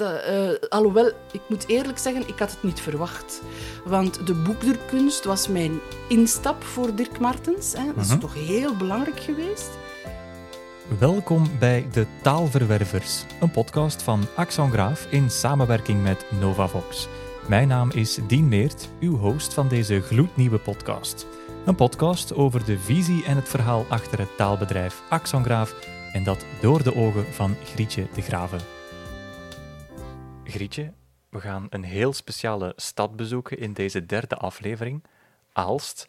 dat, eh, alhoewel, ik moet eerlijk zeggen, ik had het niet verwacht. Want de boekdrukkunst was mijn instap voor Dirk Martens. Hè. Dat is Mhm. toch heel belangrijk geweest. Welkom bij De Taalverwervers, een podcast van Axon Graaf in samenwerking met NovaVox. Mijn naam is Dien Meert, uw host van deze gloednieuwe podcast. Een podcast over de visie en het verhaal achter het taalbedrijf Axon Graaf en dat door de ogen van Grietje de Graven. Grietje, we gaan een heel speciale stad bezoeken in deze derde aflevering, Aalst.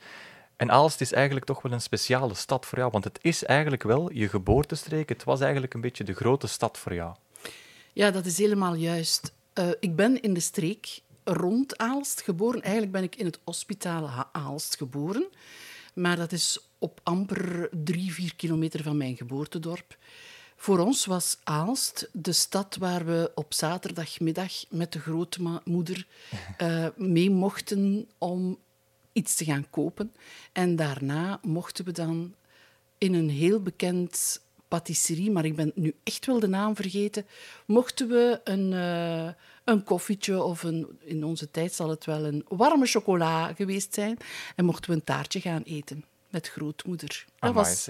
En Aalst is eigenlijk toch wel een speciale stad voor jou, want het is eigenlijk wel je geboortestreek. Het was eigenlijk een beetje de grote stad voor jou. Ja, dat is helemaal juist. Eh, ik ben in de streek rond Aalst geboren. Eigenlijk ben ik in het hospitaal Aalst geboren. Maar dat is op amper drie, vier kilometer van mijn geboortedorp. Voor ons was Aalst de stad waar we op zaterdagmiddag met de grootmoeder eh mee mochten om iets te gaan kopen. En daarna mochten we dan in een heel bekend patisserie, maar ik ben nu echt wel de naam vergeten, mochten we een, eh, een koffietje of een, in onze tijd zal het wel een warme chocola geweest zijn, en mochten we een taartje gaan eten met grootmoeder. Dat was.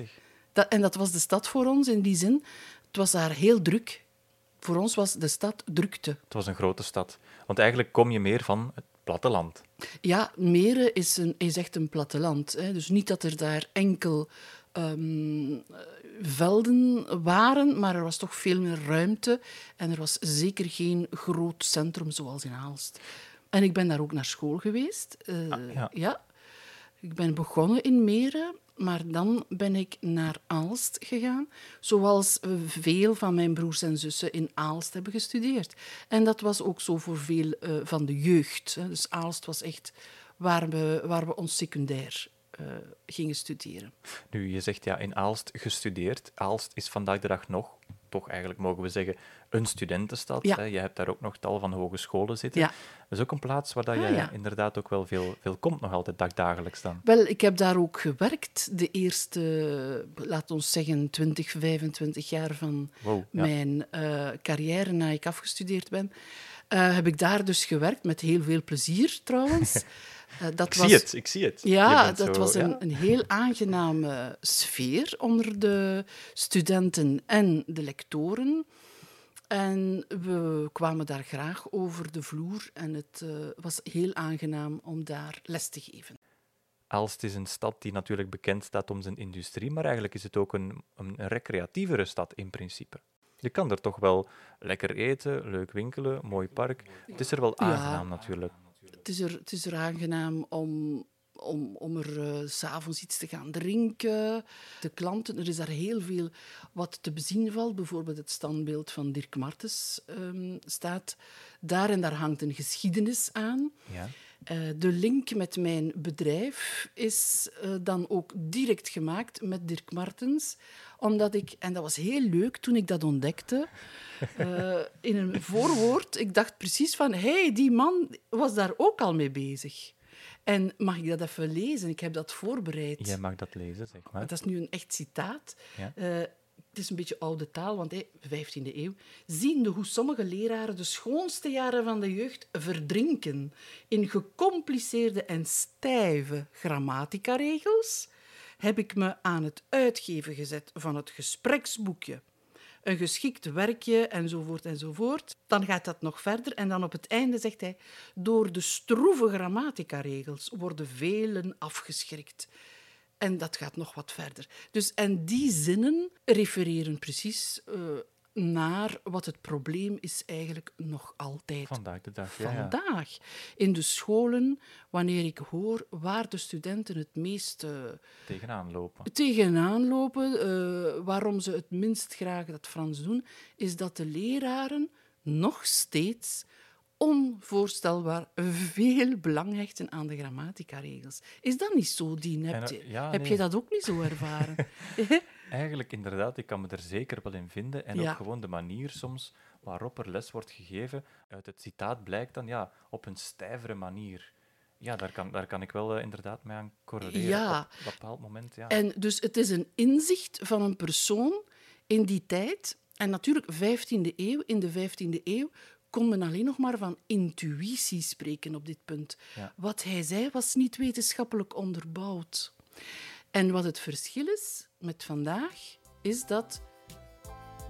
Dat, en dat was de stad voor ons in die zin. Het was daar heel druk. Voor ons was de stad drukte. Het was een grote stad. Want eigenlijk kom je meer van het platteland. Ja, Meren is, een, is echt een platteland. Hè. Dus niet dat er daar enkel ehm, velden waren, maar er was toch veel meer ruimte. En er was zeker geen groot centrum zoals in Aalst. En ik ben daar ook naar school geweest. Eh, Ah, ja. Ik ben begonnen in Meren, maar dan ben ik naar Aalst gegaan, zoals veel van mijn broers en zussen in Aalst hebben gestudeerd. En dat was ook zo voor veel eh, van de jeugd. Dus Aalst was echt waar we, waar we ons secundair eh, gingen studeren. Nu, je zegt ja, in Aalst gestudeerd. Aalst is vandaag de dag nog, toch eigenlijk mogen we zeggen, een studentenstad. Ja. Hè? Je hebt daar ook nog tal van hogescholen zitten. Ja. Dat is ook een plaats waar dat Ah, je ja. inderdaad ook wel veel, veel komt, nog altijd dagdagelijks dan. Wel, ik heb daar ook gewerkt de eerste, laat ons zeggen, 20, 25 jaar van Wow, mijn eh, carrière na ik afgestudeerd ben. Eh, heb ik daar dus gewerkt, met heel veel plezier trouwens. Eh, dat Ik was, zie het, ik zie het. Ja, dat zo- was een, ja. een heel aangename sfeer onder de studenten en de lectoren. En we kwamen daar graag over de vloer en het eh, was heel aangenaam om daar les te geven. Aalst is een stad die natuurlijk bekend staat om zijn industrie, maar eigenlijk is het ook een, een recreatievere stad in principe. Je kan er toch wel lekker eten, leuk winkelen, mooi park. Het is er wel Ja. aangenaam natuurlijk. Het is er, het is er aangenaam om, om, om er eh, s s'avonds iets te gaan drinken. De klanten, er is daar heel veel wat te bezien valt. Bijvoorbeeld het standbeeld van Dirk Martens ehm, staat daar en daar hangt een geschiedenis aan. Ja. Eh, de link met mijn bedrijf is eh, dan ook direct gemaakt met Dirk Martens, omdat ik, en dat was heel leuk toen ik dat ontdekte, eh, in een voorwoord, ik dacht precies van, hé, hey, die man was daar ook al mee bezig. En mag ik dat even lezen? Ik heb dat voorbereid. Jij mag dat lezen, zeg maar. Dat is nu een echt citaat. Ja. Eh, het is een beetje oude taal, want hey, 15e eeuw. Ziende hoe sommige leraren de schoonste jaren van de jeugd verdrinken in gecompliceerde en stijve grammatica-regels, heb ik me aan het uitgeven gezet van het gespreksboekje. Een geschikt werkje enzovoort enzovoort. Dan gaat dat nog verder en dan op het einde zegt hij: Door de stroeve grammatica-regels worden velen afgeschrikt. En dat gaat nog wat verder. Dus, en die zinnen refereren precies eh, naar wat het probleem is eigenlijk nog altijd Vandaag de dag, ja. vandaag. In de scholen, wanneer ik hoor waar de studenten het meest eh, Tegenaan lopen. tegenaan lopen, eh, waarom ze het minst graag dat Frans doen, is dat de leraren nog steeds onvoorstelbaar veel belang hechten aan de grammatica-regels. Is dat niet zo, Dien? Heb, je dat ook niet zo ervaren? Eigenlijk inderdaad, ik kan me er zeker wel in vinden. En Ja. ook gewoon de manier soms waarop er les wordt gegeven. Uit het citaat blijkt dan, ja, op een stijvere manier. Ja, daar kan, daar kan ik wel eh, inderdaad mee aan correleren. Ja. Op een bepaald moment, ja. En dus het is een inzicht van een persoon in die tijd. En natuurlijk, 15e eeuw, in de 15e eeuw kon men alleen nog maar van intuïtie spreken op dit punt. Ja. Wat hij zei was niet wetenschappelijk onderbouwd. En wat het verschil is met vandaag, is dat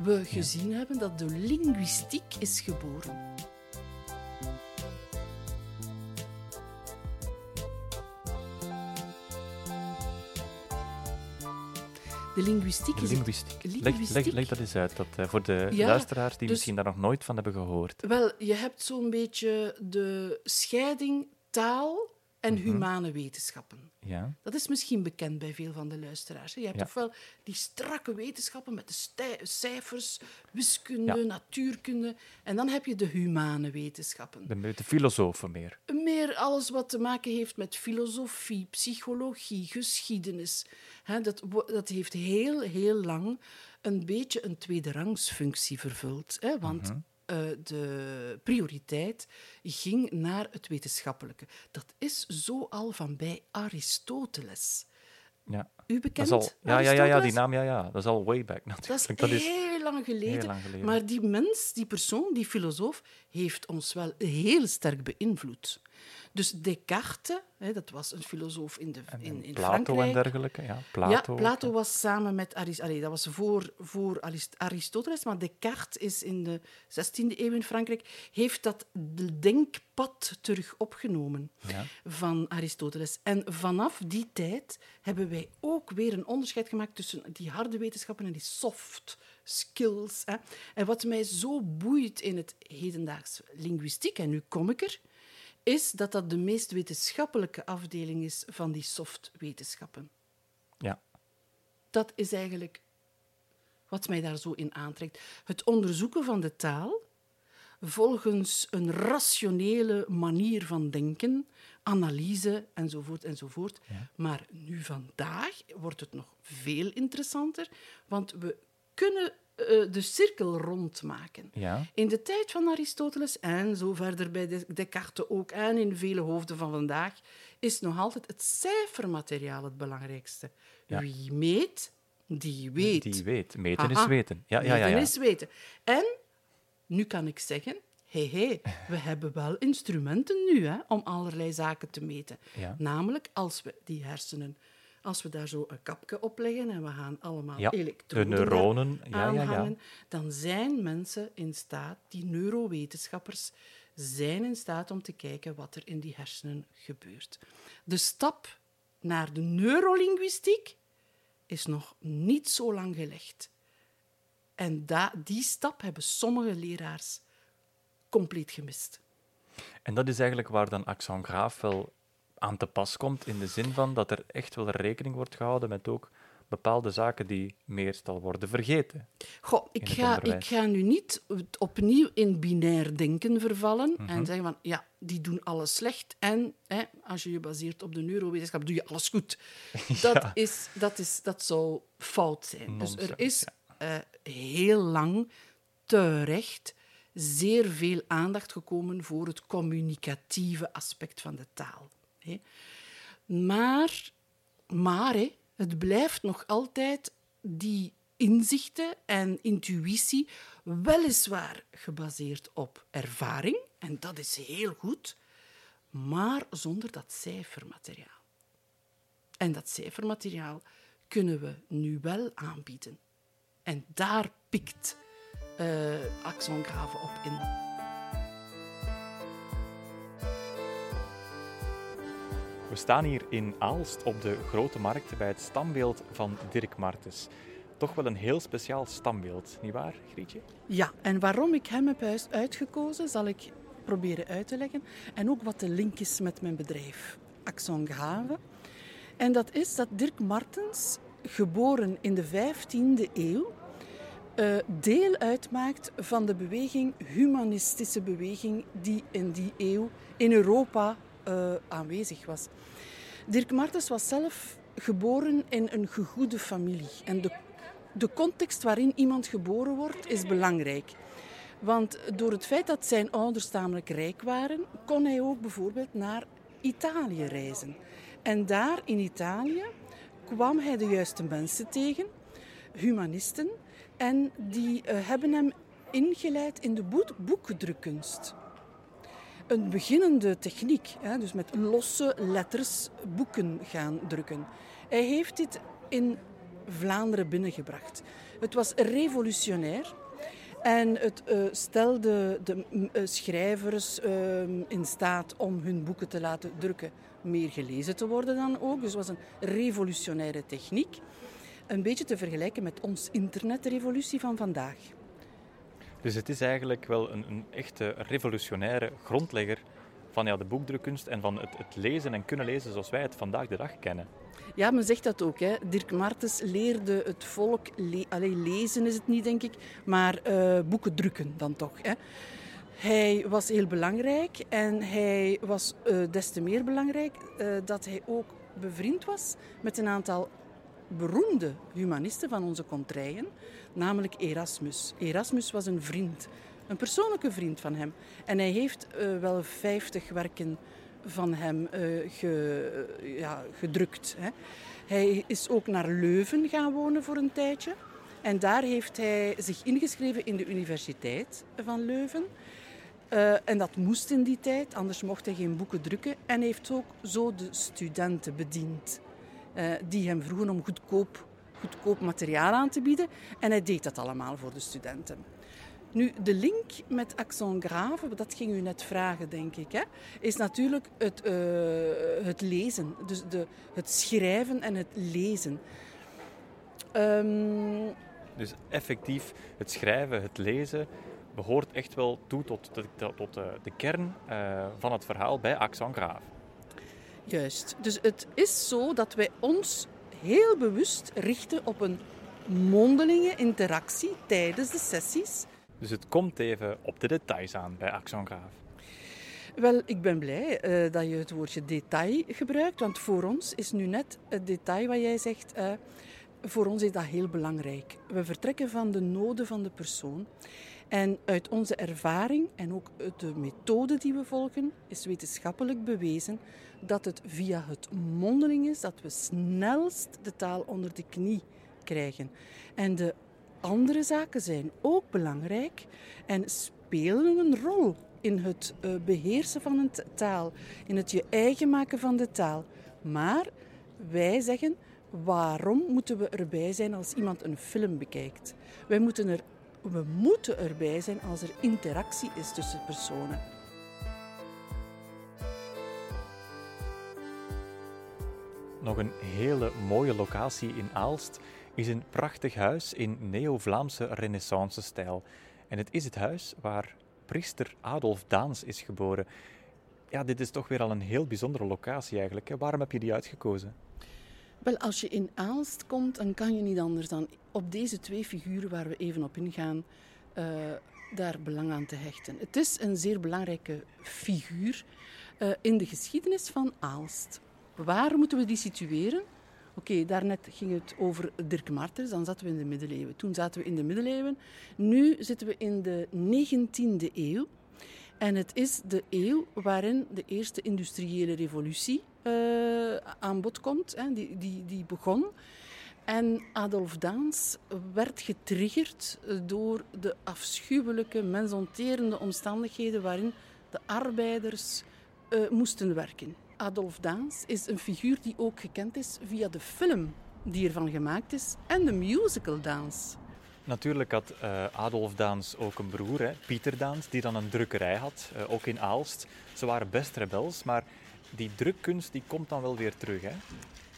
we gezien hebben dat de linguïstiek is geboren. De linguïstiek is... linguïstiek. Leg, leg, linguïstiek. leg dat eens uit, dat, eh, voor de Ja, luisteraars die dus- misschien daar nog nooit van hebben gehoord. Wel, je hebt zo'n beetje de scheiding taal en Mhm. humane wetenschappen. Ja, Dat is misschien bekend bij veel van de luisteraars. Je hebt Ja. ofwel die strakke wetenschappen met de stij- cijfers, wiskunde, Ja. natuurkunde. En dan heb je de humane wetenschappen. de, de filosofen meer. Meer alles wat te maken heeft met filosofie, psychologie, geschiedenis. Dat, dat heeft heel, heel lang een beetje een tweederangsfunctie vervuld. Hè, want Mhm. Eh, de prioriteit ging naar het wetenschappelijke. Dat is zo al van bij Aristoteles. Ja. U bekend? al, ja, ja, ja, ja, die naam, ja, ja. Dat is al way back Dat is natuurlijk. Dat is, heel lang geleden. heel lang geleden. Maar die mens, die persoon, die filosoof, heeft ons wel heel sterk beïnvloed. Dus Descartes, hè, dat was een filosoof in, de, in, in Plato Frankrijk. en dergelijke. Ja, Plato. ja, Plato was samen met Aristoteles. dat was voor, voor Arist- Aristoteles, maar Descartes is in de 16e eeuw in Frankrijk, heeft dat de denkpad terug opgenomen Ja. van Aristoteles. En vanaf die tijd hebben wij ook weer een onderscheid gemaakt tussen die harde wetenschappen en die soft skills. Hè. En wat mij zo boeit in het hedendaags linguïstiek, en nu kom ik er, is dat dat de meest wetenschappelijke afdeling is van die soft wetenschappen. Ja. Dat is eigenlijk wat mij daar zo in aantrekt. Het onderzoeken van de taal volgens een rationele manier van denken, analyse enzovoort enzovoort. Maar nu vandaag wordt het nog veel interessanter, want we kunnen eh, de cirkel rondmaken. Ja. In de tijd van Aristoteles en zo verder bij Des- Descartes ook en in vele hoofden van vandaag is nog altijd het cijfermateriaal het belangrijkste. Ja. Wie meet, die weet. Die weet. Meten is weten. Ja, ja, ja. Ja. is weten. En nu kan ik zeggen, hé, hé, we hebben wel instrumenten nu hè, om allerlei zaken te meten. Ja. Namelijk als we die hersenen, als we daar zo een kapje op leggen en we gaan allemaal Ja, de elektroden neuronen. daar Ja, ja, ja. aanhangen, dan zijn mensen in staat, die neurowetenschappers, zijn in staat om te kijken wat er in die hersenen gebeurt. De stap naar de neurolinguïstiek is nog niet zo lang gelegd. En die stap hebben sommige leraars compleet gemist. En dat is eigenlijk waar dan accent graaf wel aan te pas komt, in de zin van dat er echt wel rekening wordt gehouden met ook bepaalde zaken die meestal worden vergeten. Goh, ik ga, ik ga nu niet opnieuw in binair denken vervallen Mhm. en zeggen van ja, die doen alles slecht en hè, als je je baseert op de neurowetenschap, doe je alles goed. Dat, is, dat, is, dat zou fout zijn. dus er is eh, heel lang terecht zeer veel aandacht gekomen voor het communicatieve aspect van de taal. Maar, maar het blijft nog altijd die inzichten en intuïtie, weliswaar gebaseerd op ervaring, en dat is heel goed, maar zonder dat cijfermateriaal. En dat cijfermateriaal kunnen we nu wel aanbieden. En daar pikt eh Axon op in. We staan hier in Aalst op de Grote Markt bij het stambeeld van Dirk Martens. Toch wel een heel speciaal stambeeld, nietwaar, Grietje? Ja, en waarom ik hem heb uit- uitgekozen, zal ik proberen uit te leggen. En ook wat de link is met mijn bedrijf, Axon Grave. En dat is dat Dirk Martens, geboren in de 15e eeuw, eh, deel uitmaakt van de beweging, humanistische beweging, die in die eeuw in Europa eh, aanwezig was. Dirk Martens was zelf geboren in een gegoede familie. En de, de context waarin iemand geboren wordt is belangrijk. Want door het feit dat zijn ouders tamelijk rijk waren, kon hij ook bijvoorbeeld naar Italië reizen. En daar in Italië kwam hij de juiste mensen tegen, humanisten, en die eh, hebben hem ingeleid in de boekdrukkunst. Een beginnende techniek, hè, dus met losse letters boeken gaan drukken. Hij heeft dit in Vlaanderen binnengebracht. Het was revolutionair. En het uh, stelde de uh, schrijvers uh, in staat om hun boeken te laten drukken, meer gelezen te worden dan ook. Dus het was een revolutionaire techniek. Een beetje te vergelijken met ons internetrevolutie van vandaag. Dus het is eigenlijk wel een, een echte revolutionaire grondlegger van ja, de boekdrukkunst en van het, het, lezen en kunnen lezen zoals wij het vandaag de dag kennen. Ja, men zegt dat ook. Hè. Dirk Martens leerde het volk, le Allee, lezen is het niet denk ik, maar uh, boeken drukken dan toch. Hè. Hij was heel belangrijk en hij was uh, des te meer belangrijk uh, dat hij ook bevriend was met een aantal beroemde humanisten van onze contraien, namelijk Erasmus. Erasmus was een vriend, een persoonlijke vriend van hem. En hij heeft uh, wel vijftig werken van hem uh, ge, ja, gedrukt. Hè. Hij is ook naar Leuven gaan wonen voor een tijdje. En daar heeft hij zich ingeschreven in de Universiteit van Leuven. Uh, en dat moest in die tijd, anders mocht hij geen boeken drukken. En heeft ook zo de studenten bediend. Die hem vroegen om goedkoop, goedkoop materiaal aan te bieden. En hij deed dat allemaal voor de studenten. Nu, de link met accent grave, dat ging u net vragen, denk ik, hè, is natuurlijk het, uh, het lezen. Dus de, het schrijven en het lezen. Um... Dus effectief, het schrijven, het lezen behoort echt wel toe tot, tot, tot de, de kern uh, van het verhaal bij accent grave. Juist. Dus het is zo dat wij ons heel bewust richten op een mondelinge interactie tijdens de sessies. Dus het komt even op de details aan bij Axon Graaf. Wel, ik ben blij uh, dat je het woordje detail gebruikt, want voor ons is nu net het detail wat jij zegt, uh, voor ons is dat heel belangrijk. We vertrekken van de noden van de persoon. En uit onze ervaring en ook de methode die we volgen, is wetenschappelijk bewezen dat het via het mondeling is dat we snelst de taal onder de knie krijgen. En de andere zaken zijn ook belangrijk en spelen een rol in het eh, beheersen van een taal, in het je eigen maken van de taal. Maar wij zeggen, waarom moeten we erbij zijn als iemand een film bekijkt? Wij moeten er we moeten erbij zijn als er interactie is tussen personen. Nog een hele mooie locatie in Aalst is een prachtig huis in neo-Vlaamse renaissance-stijl. En het is het huis waar priester Adolf Daans is geboren. Ja, dit is toch weer al een heel bijzondere locatie eigenlijk. Waarom heb je die uitgekozen? Wel, als je in Aalst komt, dan kan je niet anders dan op deze twee figuren waar we even op ingaan, uh, daar belang aan te hechten. Het is een zeer belangrijke figuur uh, in de geschiedenis van Aalst. Waar moeten we die situeren? Oké, okay, daarnet ging het over Dirk Martens, dan zaten we in de middeleeuwen. Toen zaten we in de middeleeuwen. Nu zitten we in de 19e eeuw. En het is de eeuw waarin de eerste industriële revolutie uh, aan bod komt. Hè, die, die, die begon. En Adolf Daans werd getriggerd door de afschuwelijke, mensonterende omstandigheden waarin de arbeiders uh, moesten werken. Adolf Daans is een figuur die ook gekend is via de film die ervan gemaakt is en de musical Daans. Natuurlijk had uh, Adolf Daans ook een broer, hè, Pieter Daans, die dan een drukkerij had, uh, ook in Aalst. Ze waren best rebels, maar die drukkunst die komt dan wel weer terug. Hè?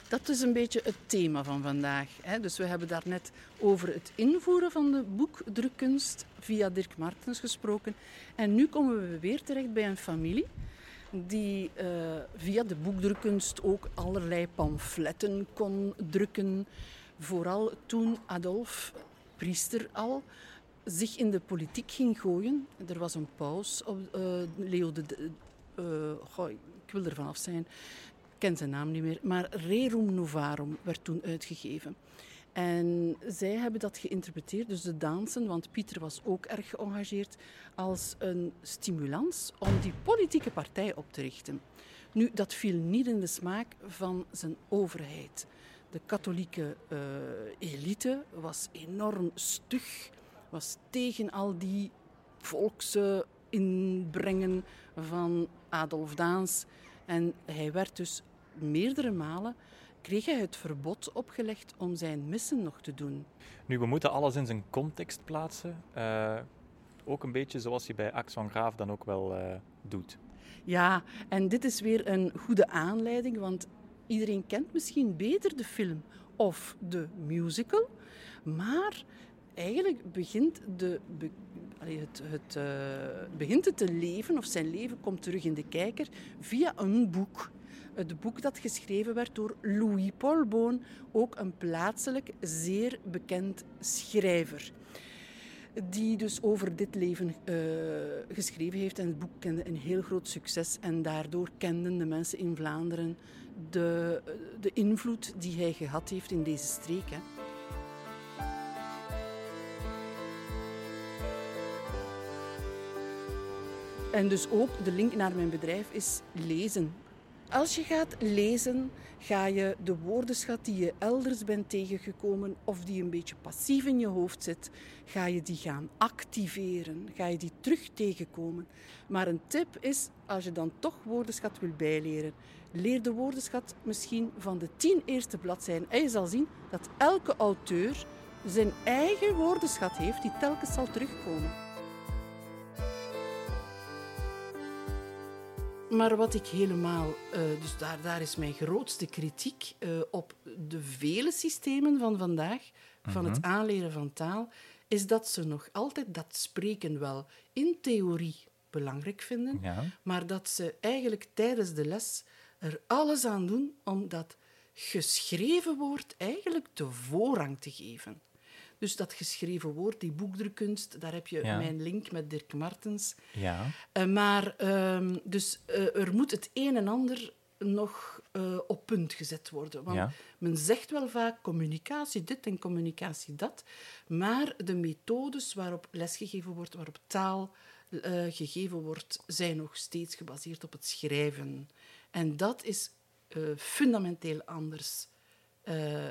Dat is een beetje het thema van vandaag. Hè. Dus we hebben daarnet over het invoeren van de boekdrukkunst via Dirk Martens gesproken. En nu komen we weer terecht bij een familie die uh, via de boekdrukkunst ook allerlei pamfletten kon drukken. Vooral toen Adolf, priester al, zich in de politiek ging gooien. Er was een paus, op, uh, Leo de... Goh, ik wil er vanaf zijn ken zijn naam niet meer, maar Rerum Novarum werd toen uitgegeven. En zij hebben dat geïnterpreteerd, dus de dansen, want Pieter was ook erg geëngageerd, als een stimulans om die politieke partij op te richten. Nu, dat viel niet in de smaak van zijn overheid. De katholieke uh, elite was enorm stug was tegen al die volkse inbrengen van Adolf Daans. En hij werd dus meerdere malen kreeg hij het verbod opgelegd om zijn missen nog te doen. Nu, we moeten alles in zijn context plaatsen. Uh, ook een beetje zoals je bij Ax van Graaf dan ook wel uh, doet. Ja, en dit is weer een goede aanleiding, want iedereen kent misschien beter de film of de musical, maar eigenlijk begint, de, het, het, uh, begint het te leven, of zijn leven komt terug in de kijker, via een boek. Het boek dat geschreven werd door Louis Paul Boon, ook een plaatselijk zeer bekend schrijver die dus over dit leven uh, geschreven heeft. En het boek kende een heel groot succes. En daardoor kenden de mensen in Vlaanderen de, de invloed die hij gehad heeft in deze streek. Hè. En dus ook de link naar mijn bedrijf is lezen. Als je gaat lezen, ga je de woordenschat die je elders bent tegengekomen of die een beetje passief in je hoofd zit, ga je die gaan activeren. Ga je die terug tegenkomen. Maar een tip is, als je dan toch woordenschat wil bijleren, leer de woordenschat misschien van de tien eerste bladzijden. En je zal zien dat elke auteur zijn eigen woordenschat heeft die telkens zal terugkomen. Maar wat ik helemaal, uh, dus daar, daar is mijn grootste kritiek uh, op de vele systemen van vandaag, van het mhm. aanleren van taal, is dat ze nog altijd dat spreken wel in theorie belangrijk vinden, ja. maar dat ze eigenlijk tijdens de les er alles aan doen om dat geschreven woord eigenlijk de voorrang te geven. Dus dat geschreven woord, die boekdrukkunst, daar heb je mijn link met Dirk Martens. Ja. Uh, maar um, dus uh, er moet het een en ander nog uh, op punt gezet worden. Want men zegt wel vaak communicatie dit en communicatie dat, maar de methodes waarop lesgegeven wordt, waarop taal gegeven wordt, zijn nog steeds gebaseerd op het schrijven. En dat is fundamenteel anders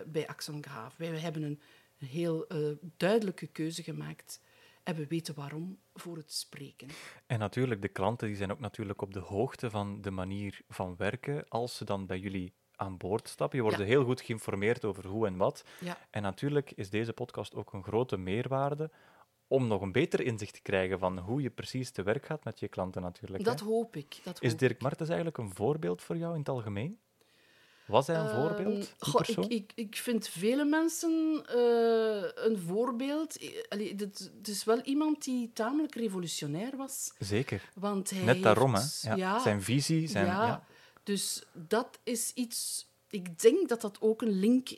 bij Axon Graaf. Wij hebben een een heel uh, duidelijke keuze gemaakt en we weten waarom voor het spreken. En natuurlijk, de klanten die zijn ook natuurlijk op de hoogte van de manier van werken als ze dan bij jullie aan boord stappen. Je wordt heel goed geïnformeerd over hoe en wat. Ja. En natuurlijk is deze podcast ook een grote meerwaarde om nog een beter inzicht te krijgen van hoe je precies te werk gaat met je klanten natuurlijk. Dat hoop ik. Dat is Dirk Martens eigenlijk een voorbeeld voor jou in het algemeen? Was hij een ehm, voorbeeld? ik, ik, ik, vind vele mensen uh, een voorbeeld. Allee, het, is wel iemand die tamelijk revolutionair was. Zeker. Want hij Net daarom, hè? Ja, zijn visie. Zijn, ja, Dus dat is iets. Ik denk dat dat ook een link uh,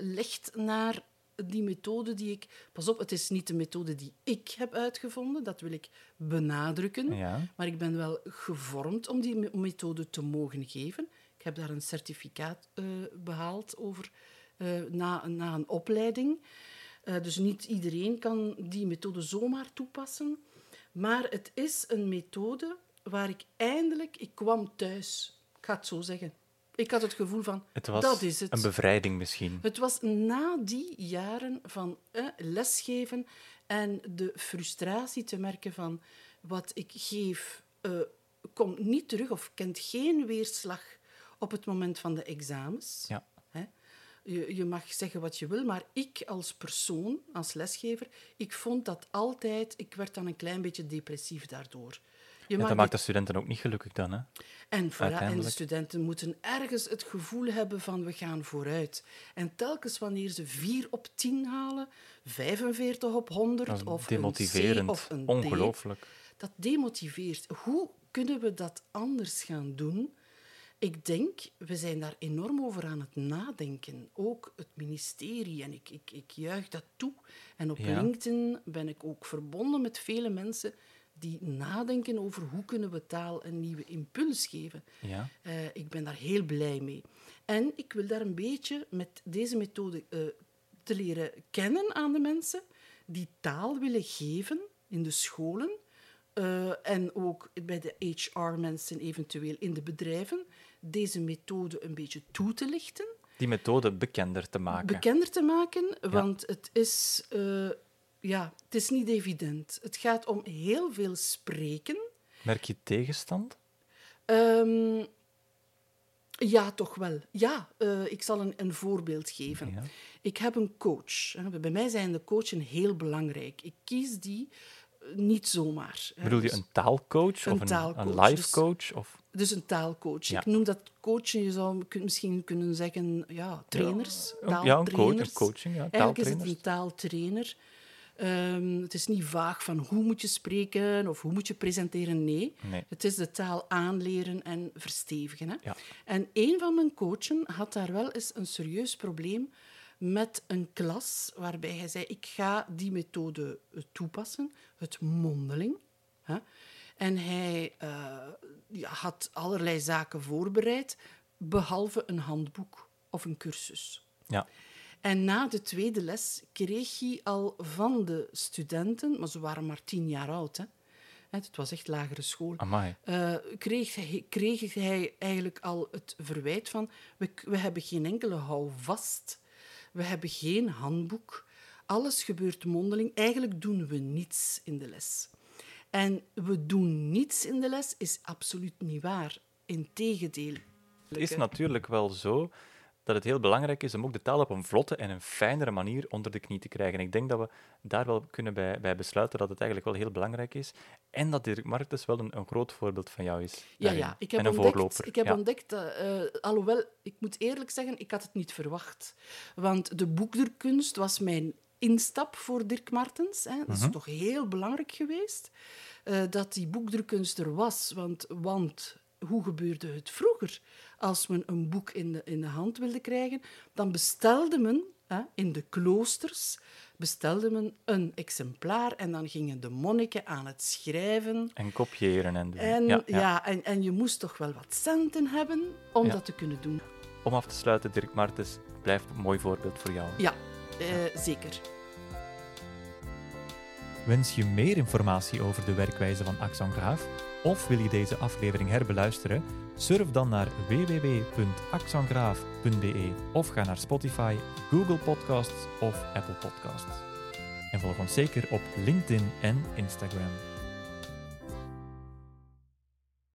legt naar die methode die ik. Pas op, het is niet de methode die ik heb uitgevonden, dat wil ik benadrukken. Ja. Maar ik ben wel gevormd om die methode te mogen geven heb daar een certificaat uh, behaald over, uh, na, na een opleiding. Uh, dus niet iedereen kan die methode zomaar toepassen. Maar het is een methode waar ik eindelijk... Ik kwam thuis. Ik ga het zo zeggen. Ik had het gevoel van, het was dat is het. een bevrijding misschien. Het was na die jaren van lesgeven en de frustratie te merken van wat ik geef komt niet terug of kent geen weerslag op het moment van de examens. Ja. Hè? Je, je mag zeggen wat je wil, maar ik als persoon, als lesgever, ik vond dat altijd... Ik werd dan een klein beetje depressief daardoor. Je ja, dat maakt de studenten ook niet gelukkig dan, hè? En, voilà, en de studenten moeten ergens het gevoel hebben van we gaan vooruit. En telkens wanneer ze 4 op 10 halen, 45 op 100 of demotiverend. een C of een Ongelooflijk. dat demotiveert. Hoe kunnen we dat anders gaan doen? Ik denk, we zijn daar enorm over aan het nadenken. Ook het ministerie. En ik, ik, ik juich dat toe. En op LinkedIn ben ik ook verbonden met vele mensen die nadenken over hoe kunnen we taal een nieuwe impuls geven. Ja. Uh, ik ben daar heel blij mee. En ik wil daar een beetje met deze methode uh, te leren kennen aan de mensen die taal willen geven in de scholen. Uh, en ook bij de HR-mensen eventueel in de bedrijven deze methode een beetje toe te lichten. Die methode bekender te maken. Bekender te maken, want het is... Uh, ja, het is niet evident. Het gaat om heel veel spreken. Merk je tegenstand? Ehm, ja, toch wel. Ja, uh, ik zal een, een voorbeeld geven. Ja. Ik heb een coach. Bij mij zijn de coachen heel belangrijk. Ik kies die niet zomaar. Bedoel je Dus- een taalcoach Een of een, taalcoach, een life dus- coach? Of... Dus een taalcoach. Ja. Ik noem dat coachen, je zou misschien kunnen zeggen, ja, trainers. Ja, ja, een, coach, een taaltrainers. coaching, ja, Eigenlijk is het taaltrainers. een taaltrainer. Ehm, het is niet vaag van hoe moet je spreken of hoe moet je presenteren. Nee, Nee. het is de taal aanleren en verstevigen. Hè? Ja. En een van mijn coachen had daar wel eens een serieus probleem met een klas waarbij hij zei, ik ga die methode eh, toepassen, het mondeling. Hè? En hij eh, ja, had allerlei zaken voorbereid, behalve een handboek of een cursus. Ja. En na de tweede les kreeg hij al van de studenten, maar ze waren maar tien jaar oud, hè. Het was echt lagere school. Eh, kreeg, hij, kreeg hij eigenlijk al het verwijt van we, we hebben geen enkele houvast, we hebben geen handboek, alles gebeurt mondeling, eigenlijk doen we niets in de les. En we doen niets in de les is absoluut niet waar. Integendeel. Het is natuurlijk wel zo dat het heel belangrijk is om ook de taal op een vlotte en een fijnere manier onder de knie te krijgen. Ik denk dat we daar wel kunnen bij, bij besluiten dat het eigenlijk wel heel belangrijk is. En dat Dirk Martens wel een, een groot voorbeeld van jou is. Ja, daarin. ja. Ik heb en een ontdekt, voorloper. ik heb ja. ontdekt dat, eh, alhoewel, ik moet eerlijk zeggen, ik had het niet verwacht. Want de boekdrukkunst was mijn instap voor Dirk Martens. Hè. Dat is Mhm. toch heel belangrijk geweest eh, dat die boekdrukkunst er was. Want, want hoe gebeurde het vroeger? Als men een boek in de, in de hand wilde krijgen, dan bestelde men hè, in de kloosters bestelde men een exemplaar en dan gingen de monniken aan het schrijven. En kopiëren en doen. En, ja, ja, ja. en, en je moest toch wel wat centen hebben om Ja. dat te kunnen doen. Om af te sluiten, Dirk Martens blijft een mooi voorbeeld voor jou. Ja, eh, zeker. Wens je meer informatie over de werkwijze van Axon Graaf? Of wil je deze aflevering herbeluisteren? Surf dan naar www.axongraaf.be of ga naar Spotify, Google Podcasts of Apple Podcasts. En volg ons zeker op LinkedIn en Instagram.